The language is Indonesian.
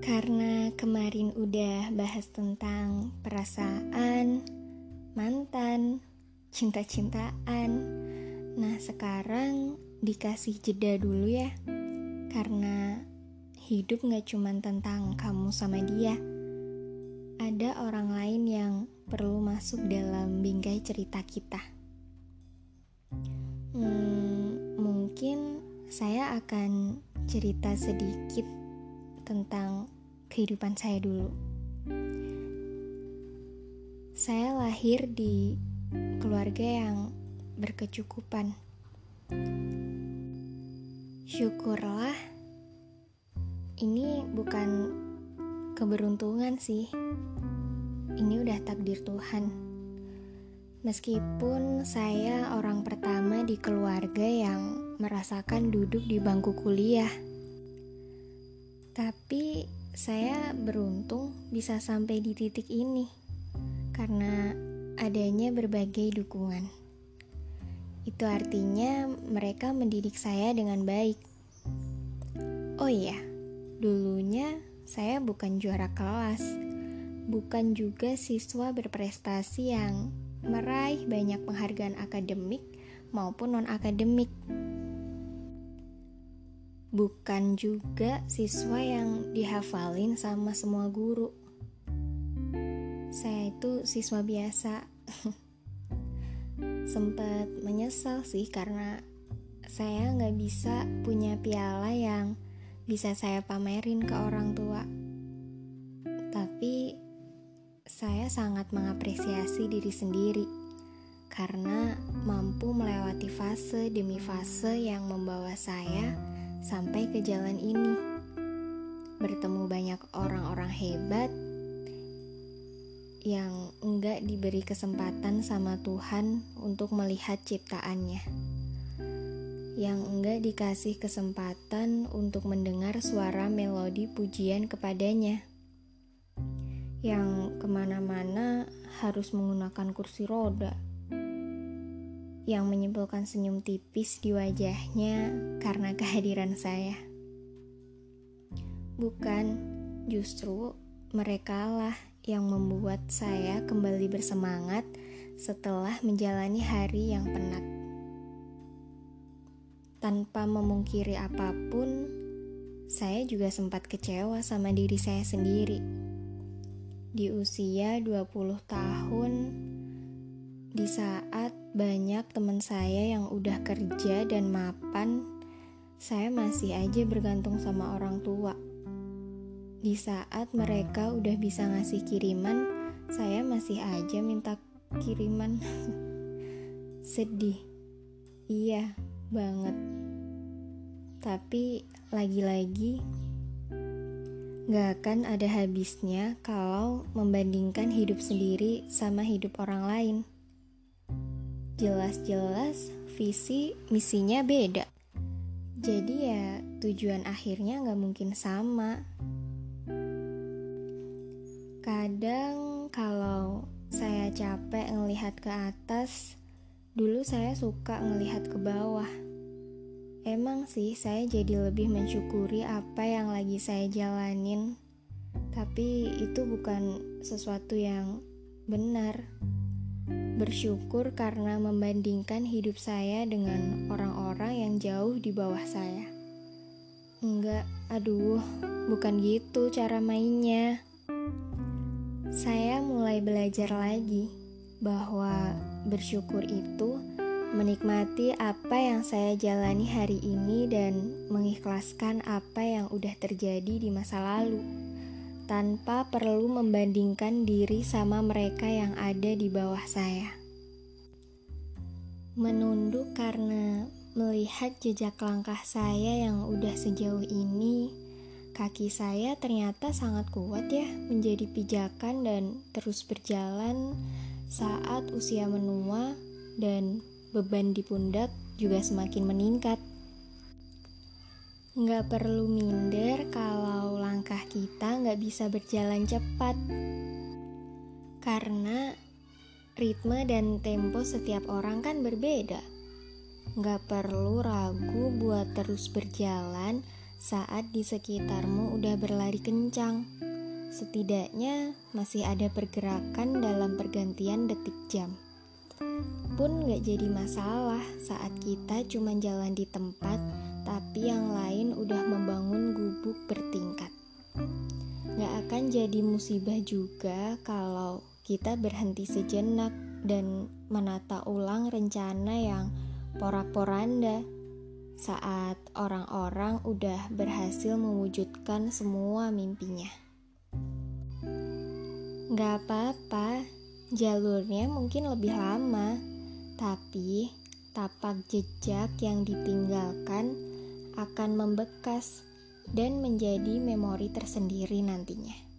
Karena kemarin udah bahas tentang perasaan, mantan, cinta-cintaan. Nah, sekarang dikasih jeda dulu ya. Karena hidup gak cuma tentang kamu sama dia. Ada orang lain yang perlu masuk dalam bingkai cerita kita. Hmm, mungkin saya akan cerita sedikit tentang kehidupan saya dulu. Saya lahir di keluarga yang berkecukupan. Syukurlah, ini bukan keberuntungan sih. Ini udah takdir Tuhan. Meskipun saya orang pertama di keluarga yang merasakan duduk di bangku kuliah tapi saya beruntung bisa sampai di titik ini karena adanya berbagai dukungan. Itu artinya mereka mendidik saya dengan baik. Oh iya, dulunya saya bukan juara kelas, bukan juga siswa berprestasi yang meraih banyak penghargaan akademik maupun non-akademik bukan juga siswa yang dihafalin sama semua guru. Saya itu siswa biasa. Sempat menyesal sih karena saya nggak bisa punya piala yang bisa saya pamerin ke orang tua. Tapi saya sangat mengapresiasi diri sendiri karena mampu melewati fase demi fase yang membawa saya sampai ke jalan ini. Bertemu banyak orang-orang hebat yang enggak diberi kesempatan sama Tuhan untuk melihat ciptaannya. Yang enggak dikasih kesempatan untuk mendengar suara melodi pujian kepadanya. Yang ke mana-mana harus menggunakan kursi roda yang menyimpulkan senyum tipis di wajahnya karena kehadiran saya. Bukan, justru mereka lah yang membuat saya kembali bersemangat setelah menjalani hari yang penat. Tanpa memungkiri apa pun, saya juga sempat kecewa sama diri saya sendiri. Di usia 20 tahun, di saat banyak teman saya yang udah kerja dan mapan, saya masih aja bergantung sama orang tua. Di saat mereka udah bisa ngasih kiriman, saya masih aja minta kiriman. Sedih. Iya, banget. Tapi lagi-lagi gak akan ada habisnya kalau membandingkan hidup sendiri sama hidup orang lain jelas-jelas visi misinya beda. Jadi ya tujuan akhirnya nggak mungkin sama. Kadang kalau saya capek ngelihat ke atas, dulu saya suka ngelihat ke bawah. Emang sih saya jadi lebih mensyukuri apa yang lagi saya jalanin. Tapi itu bukan sesuatu yang benar bersyukur karena membandingkan hidup saya dengan orang-orang yang jauh di bawah saya. Enggak, aduh, bukan gitu cara mainnya. Saya mulai belajar lagi bahwa bersyukur itu menikmati apa yang saya jalani hari ini dan mengikhlaskan apa yang udah terjadi di masa lalu tanpa perlu membandingkan diri sama mereka yang ada di bawah saya. Menunduk karena melihat jejak langkah saya yang udah sejauh ini, kaki saya ternyata sangat kuat ya menjadi pijakan dan terus berjalan saat usia menua dan beban di pundak juga semakin meningkat. Nggak perlu minder kalau langkah kita nggak bisa berjalan cepat. Karena ritme dan tempo setiap orang kan berbeda. Nggak perlu ragu buat terus berjalan saat di sekitarmu udah berlari kencang. Setidaknya masih ada pergerakan dalam pergantian detik jam. Pun gak jadi masalah saat kita cuma jalan di tempat, tapi yang lain udah membangun gubuk bertingkat. Gak akan jadi musibah juga kalau kita berhenti sejenak dan menata ulang rencana yang porak-poranda saat orang-orang udah berhasil mewujudkan semua mimpinya. Gak apa-apa, jalurnya mungkin lebih lama, tapi tapak jejak yang ditinggalkan akan membekas dan menjadi memori tersendiri nantinya.